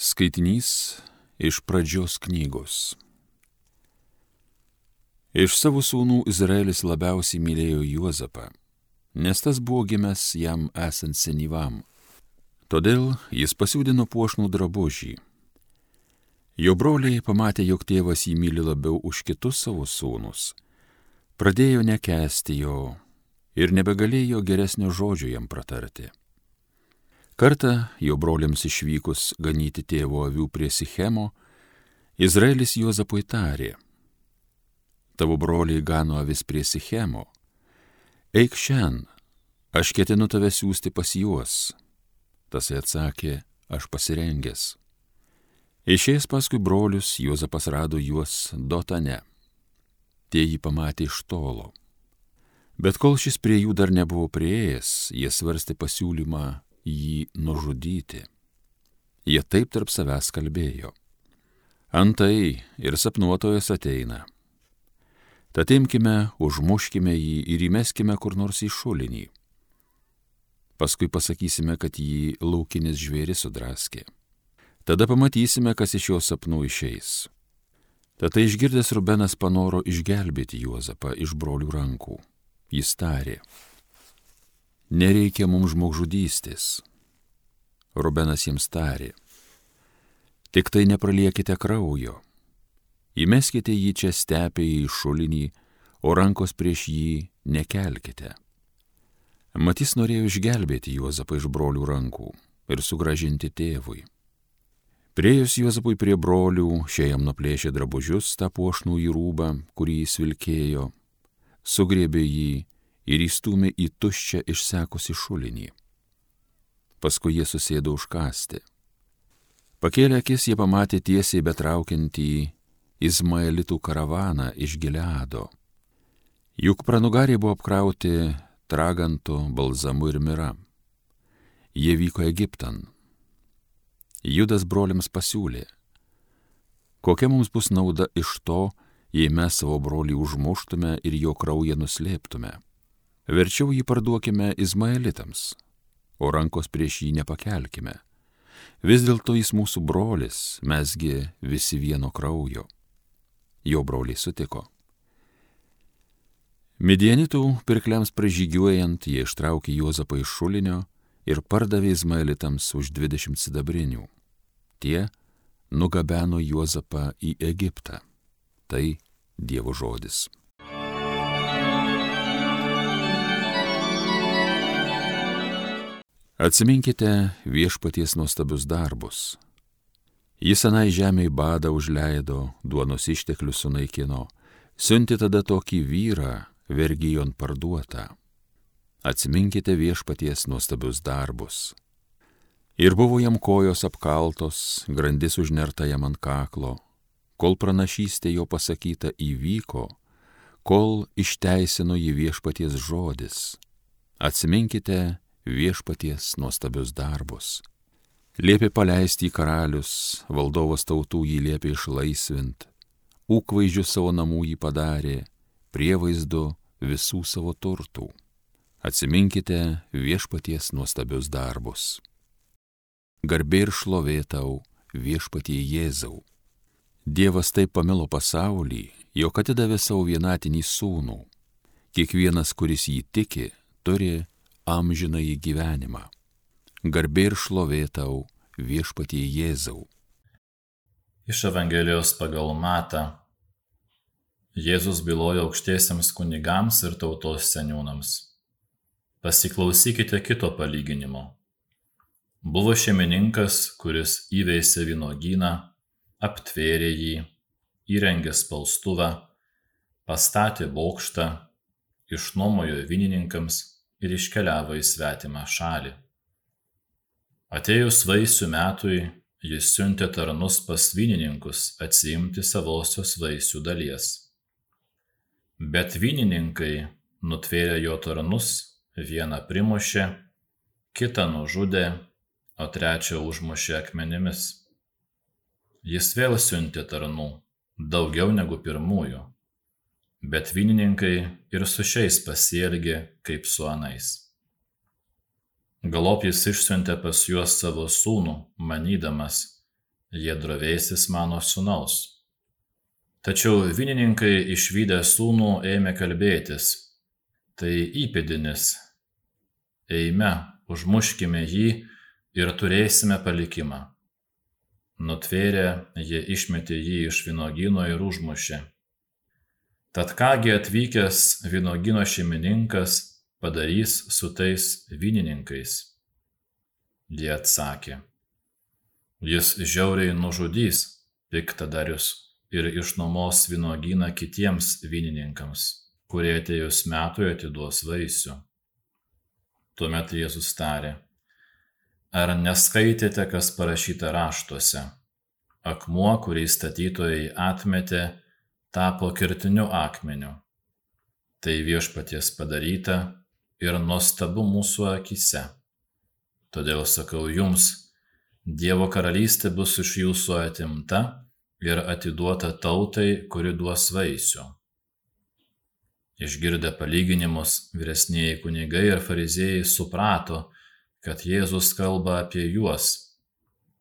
Skaitinys iš pradžios knygos. Iš savo sūnų Izraelis labiausiai mylėjo Juozapą, nes tas buvo gimęs jam esant senyvam. Todėl jis pasiūdino puošnų drabužį. Jo broliai pamatė, jog tėvas jį myli labiau už kitus savo sūnus, pradėjo nekesti jo ir nebegalėjo geresnio žodžio jam pratarti. Kartą jo broliams išvykus ganyti tėvo avių prie Sichemo, Izraelis Juozapui tarė, tavo broliai gano avis prie Sichemo, eik šiandien, aš ketinu tave siūsti pas juos. Tasai atsakė, aš pasirengęs. Išėjęs paskui brolius, Juozapas rado juos Dotane. Tie jį pamatė iš tolo. Bet kol šis prie jų dar nebuvo prieėjęs, jie svarstė pasiūlymą jį nužudyti. Jie taip tarp savęs kalbėjo. Antai ir sapnuotojas ateina. Tad imkime, užmuškime jį ir įmeskime kur nors į šulinį. Paskui pasakysime, kad jį laukinis žvėris sudraskė. Tada pamatysime, kas iš jo sapnų išeis. Tada išgirdęs Rubenas panoro išgelbėti Juozapą iš brolių rankų. Jis tarė, nereikia mums žmogžudystės. Rubenas jiems tarė, tik tai nepraliekite kraujo, įmeskite jį čia stepėje į šulinį, o rankos prieš jį nekelkite. Matys norėjo išgelbėti Juozapą iš brolių rankų ir sugražinti tėvui. Priejus Juozapui prie brolių, šie jam nuplėšė drabužius tą puošnų į rūbą, kurį jis vilkėjo, sugriebė jį ir įstumė į tuščią išsekusi šulinį. Paskui jie susėdo užkasti. Pakėlę akis jie pamatė tiesiai betraukiantį Izmaelitų karavaną iš Gileado. Juk pranugariai buvo apkrauti tragantų, balzamu ir mira. Jie vyko Egiptan. Judas broliams pasiūlė, kokia mums bus nauda iš to, jei mes savo brolį užmuštume ir jo kraują nuslėptume. Verčiau jį parduokime Izmaelitams, o rankos prieš jį nepakelkime. Vis dėlto jis mūsų brolis, mesgi visi vieno kraujo. Jo broliai sutiko. Midianitų pirkliams pražygiuojant, jie ištraukė Juozapą iš šulinio ir pardavė Izmaelitams už 20 sidabrinių. Tie nugabeno Juozapą į Egiptą. Tai Dievo žodis. Atsiminkite viešpaties nuostabius darbus. Jis senai žemėje badą užleido, duonos išteklius sunaikino, siunti tada tokį vyrą, vergyjon parduotą. Atsiminkite viešpaties nuostabius darbus. Ir buvo jam kojos apkaltos, grandis užnerta jam ant kaklo, kol pranašystė jo pasakyta įvyko, kol išteisino jį viešpaties žodis. Atsiminkite viešpaties nuostabius darbus. Liepė paleisti į karalius, valdovas tautų jį liepė išlaisvint, ūkvaizdžių savo namų jį padarė, prievaizdu visų savo turtų. Atsiminkite viešpaties nuostabius darbus. Garbė ir šlovėtau viešpatie Jėzau. Dievas taip pamilo pasaulį, jog atidavė savo vienatinį sūnų. Kiekvienas, kuris jį tiki, turi amžiną į gyvenimą. Garbė ir šlovėtau viešpatie Jėzau. Iš Evangelijos pagal Matą Jėzus bylojo aukštiesiems kunigams ir tautos seniūnams. Pasiklausykite kito palyginimo. Buvo šeimininkas, kuris įveisė vynogyną, aptvėrė jį, įrengė spaustuvą, pastatė bokštą, išnuomojo vynininkams ir iškeliavo į svetimą šalį. Atėjus vaisių metui, jis siuntė tarnus pas vynininkus atsiimti savosios vaisių dalies. Bet vynininkai nutvėrė jo tarnus, vieną primušė, kitą nužudė, o trečią užmušė akmenimis. Jis vėl siuntė tarnų, daugiau negu pirmųjų bet vynininkai ir su šiais pasielgė kaip su anais. Galop jis išsiuntė pas juos savo sūnų, manydamas, jie drovėsis mano sunaus. Tačiau vynininkai išvykę sūnų ėmė kalbėtis, tai įpėdinis, eime, užmuškime jį ir turėsime palikimą. Nutvėrę, jie išmetė jį iš vynogino ir užmušė. Tad kągi atvykęs vynogino šeimininkas padarys su tais vynininkais? Jie atsakė. Jis žiauriai nužudys piktadarius ir išnuomos vynogyną kitiems vynininkams, kurie atėjus metui atiduos vaisių. Tuomet Jėzus tarė, ar neskaitėte, kas parašyta raštuose? Akmuo, kurį statytojai atmetė, tapo kirtiniu akmeniu. Tai viešpaties padaryta ir nuostabu mūsų akise. Todėl sakau jums, Dievo karalystė bus iš jūsų atimta ir atiduota tautai, kuri duos vaisių. Išgirdę palyginimus, vyresnieji kunigai ir fariziejai suprato, kad Jėzus kalba apie juos.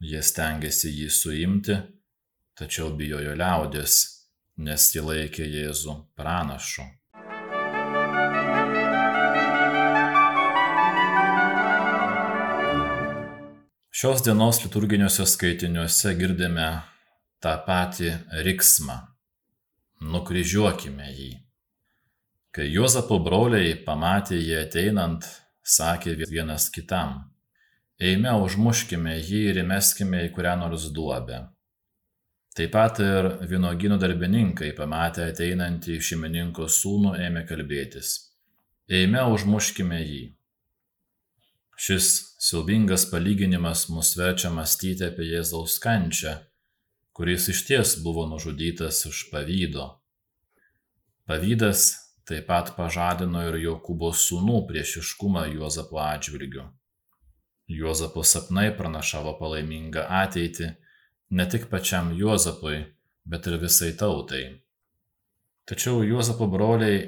Jie stengiasi jį suimti, tačiau bijojo liaudės, nes jie laikė Jėzų pranašu. Šios dienos liturginiuose skaitiniuose girdime tą patį riksmą - nukryžiuokime jį. Kai Juozapo broliai pamatė jį ateinant, sakė vienas kitam, eime užmuškime jį ir įmeskime į kurią nors duobę. Taip pat ir vynogynų darbininkai, pamatę ateinantį šeimininko sūnų, ėmė kalbėtis. Eime užmuškime jį. Šis siaubingas palyginimas mus verčia mąstyti apie Jėzaus kančią, kuris iš ties buvo nužudytas iš pavydo. Pavydas taip pat pažadino ir Jokūbo sūnų priešiškumą Juozapo atžvilgiu. Juozapo sapnai pranašavo palaimingą ateitį ne tik pačiam Juozapui, bet ir visai tautai. Tačiau Juozapo broliai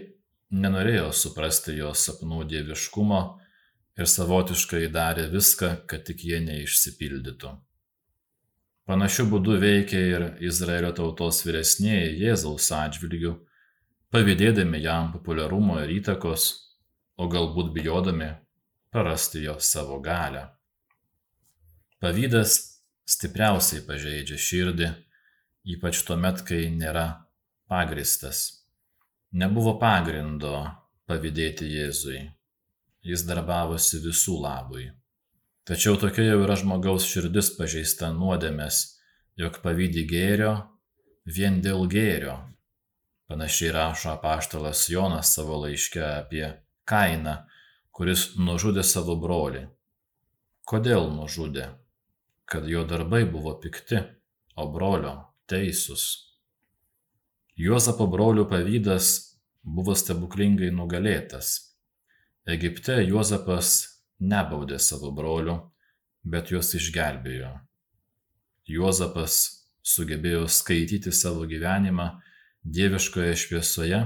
nenorėjo suprasti jo sapnų dieviškumo ir savotiškai darė viską, kad tik jie neišsipildytų. Panašiu būdu veikia ir Izraelio tautos vyresnėji Jėzaus atžvilgių pavydėdami jam populiarumo ir įtakos, o galbūt bijodami prarasti jo savo galę. Pavydas stipriausiai pažeidžia širdį, ypač tuomet, kai nėra pagristas. Nebuvo pagrindo pavydėti Jėzui. Jis darbavosi visų labui. Tačiau tokia jau yra žmogaus širdis pažeista nuodėmės, jog pavydį gėrio vien dėl gėrio, Panašiai rašo apaštalas Jonas savo laiške apie Kainą, kuris nužudė savo brolį. Kodėl nužudė? Kad jo darbai buvo pikti, o brolio teisūs. Juozapo brolių pavydas buvo stebuklingai nugalėtas. Egipte Juozapas nebaudė savo brolių, bet juos išgelbėjo. Juozapas sugebėjo skaityti savo gyvenimą dieviškoje šviesoje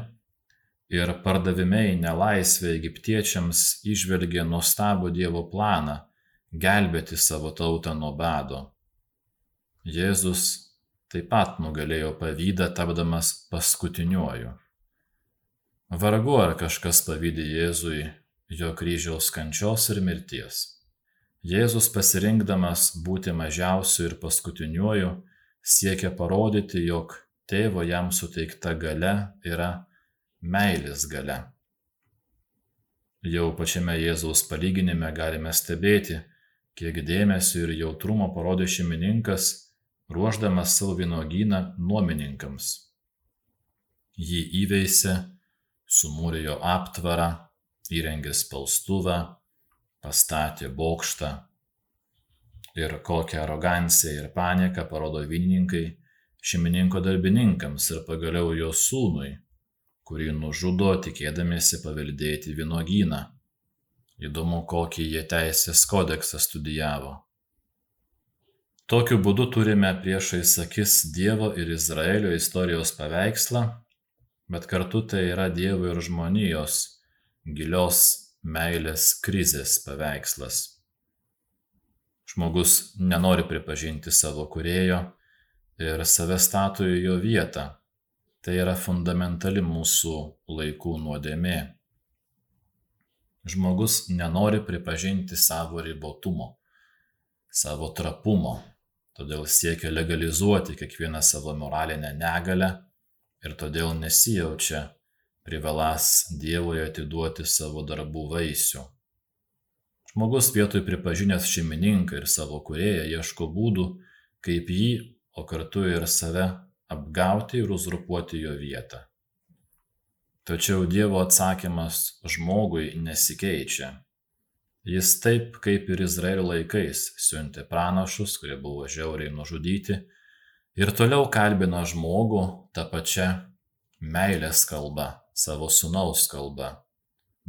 ir pardavime į nelaisvę egiptiečiams išvelgė nuostabų Dievo planą gelbėti savo tautą nuo bado. Jėzus taip pat nugalėjo pavydą tapdamas paskutiniuoju. Vargu ar kažkas pavydė Jėzui jo kryžiaus kančios ir mirties. Jėzus pasirinkdamas būti mažiausiu ir paskutiniuoju siekia parodyti, jog tėvo jam suteikta galia yra meilės galia. Jau pačiame Jėzaus palyginime galime stebėti, kiek dėmesio ir jautrumo parodė šeimininkas, ruoždamas savo vynogyną nuomininkams. Jį įveisė, sumūrė jo aptvarą, įrengė spaustuvą, pastatė bokštą. Ir kokią aroganciją ir panieką parodo vynininkai, šeimininko darbininkams ir pagaliau jo sūnui, kurį nužudo tikėdamiesi paveldėti vynogyną. Įdomu, kokį jie teisės kodeksą studijavo. Tokiu būdu turime priešais akis Dievo ir Izraelio istorijos paveikslą, bet kartu tai yra Dievo ir žmonijos gilios meilės krizės paveikslas. Žmogus nenori pripažinti savo kurėjo ir save stato į jo vietą. Tai yra fundamentali mūsų laikų nuodėmė. Žmogus nenori pripažinti savo ribotumo, savo trapumo, todėl siekia legalizuoti kiekvieną savo moralinę negalę ir todėl nesijaučia privalas Dievui atiduoti savo darbų vaisių. Žmogus vietoj pripažinęs šeimininką ir savo kurėją ieško būdų, kaip jį, o kartu ir save apgauti ir uzurpuoti jo vietą. Tačiau Dievo atsakymas žmogui nesikeičia. Jis taip kaip ir Izraelio laikais siuntė pranašus, kurie buvo žiauriai nužudyti, ir toliau kalbina žmogų tą pačią meilės kalbą, savo sunaus kalbą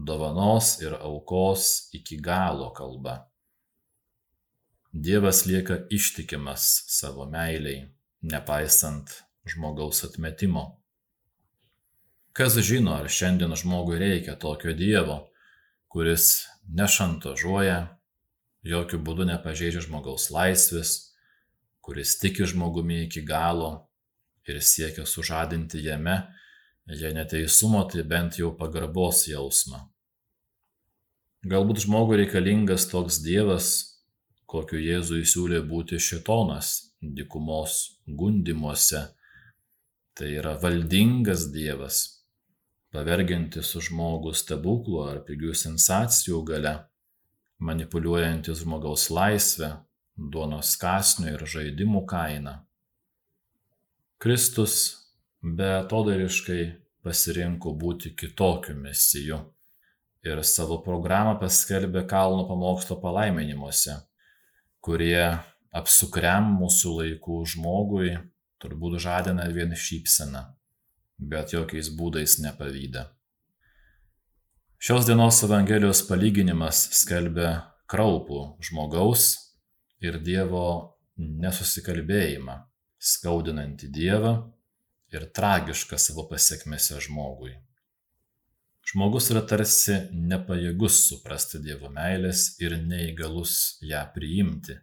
dovanos ir aukos iki galo kalba. Dievas lieka ištikimas savo meiliai, nepaisant žmogaus atmetimo. Kas žino, ar šiandien žmogui reikia tokio Dievo, kuris nešantažuoja, jokių būdų nepažeidžia žmogaus laisvės, kuris tiki žmogumi iki galo ir siekia sužadinti jame jei ne teisumo, tai bent jau pagarbos jausmą. Galbūt žmogui reikalingas toks Dievas, kokiu Jėzui siūlė būti šitonas dikumos gundimuose. Tai yra valdingas Dievas, pavergiantis žmogų stebuklų ar pigių sensacijų gale, manipuliuojantis žmogaus laisvę, duonos kasnio ir žaidimų kainą. Kristus beatodairiškai pasirinko būti kitokiu mesiju ir savo programą paskelbė kalno pamokslo palaiminimuose, kurie apsukriam mūsų laikų žmogui turbūt žadina vien šypseną, bet jokiais būdais nepavyda. Šios dienos Evangelijos palyginimas skelbia kraupų žmogaus ir Dievo nesusikalbėjimą, skaudinantį Dievą ir tragiška savo pasiekmėse žmogui. Žmogus yra tarsi nepajėgus suprasti Dievo meilės ir neįgalus ją priimti.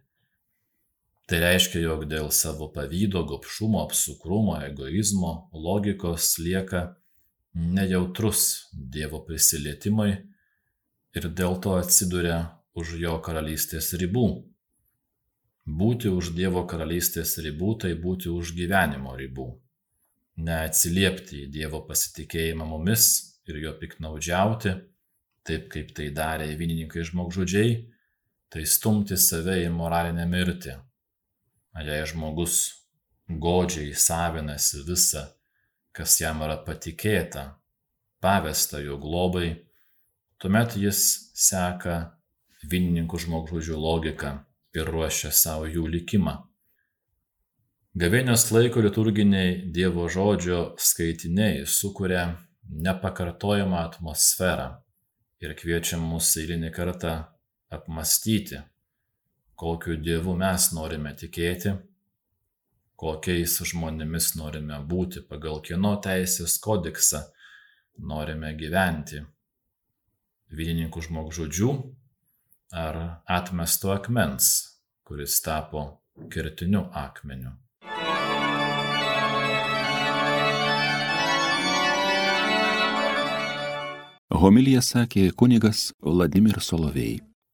Tai reiškia, jog dėl savo pavydo, gopšumo, apsukrumo, egoizmo, logikos lieka nejautrus Dievo prisilietimui ir dėl to atsiduria už jo karalystės ribų. Būti už Dievo karalystės ribų tai būti už gyvenimo ribų neatsiliepti į Dievo pasitikėjimą mumis ir jo piknaudžiauti, taip kaip tai darė vynininkai žmogžudžiai, tai stumti save į moralinę mirtį. Jei žmogus godžiai savinasi visą, kas jam yra patikėta, pavesta jo globai, tuomet jis seka vynininkų žmogžudžių logiką ir ruošia savo jų likimą. Gavėnios laiko liturginiai Dievo žodžio skaitiniai sukuria nepakartojamą atmosferą ir kviečia mus eilinį kartą apmastyti, kokiu Dievu mes norime tikėti, kokiais žmonėmis norime būti, pagal kieno teisės kodeksą norime gyventi. Vynininkų žmogžudžių ar atmesto akmens, kuris tapo kertiniu akmeniu. Homilija sakė kunigas Vladimir Solovėjai.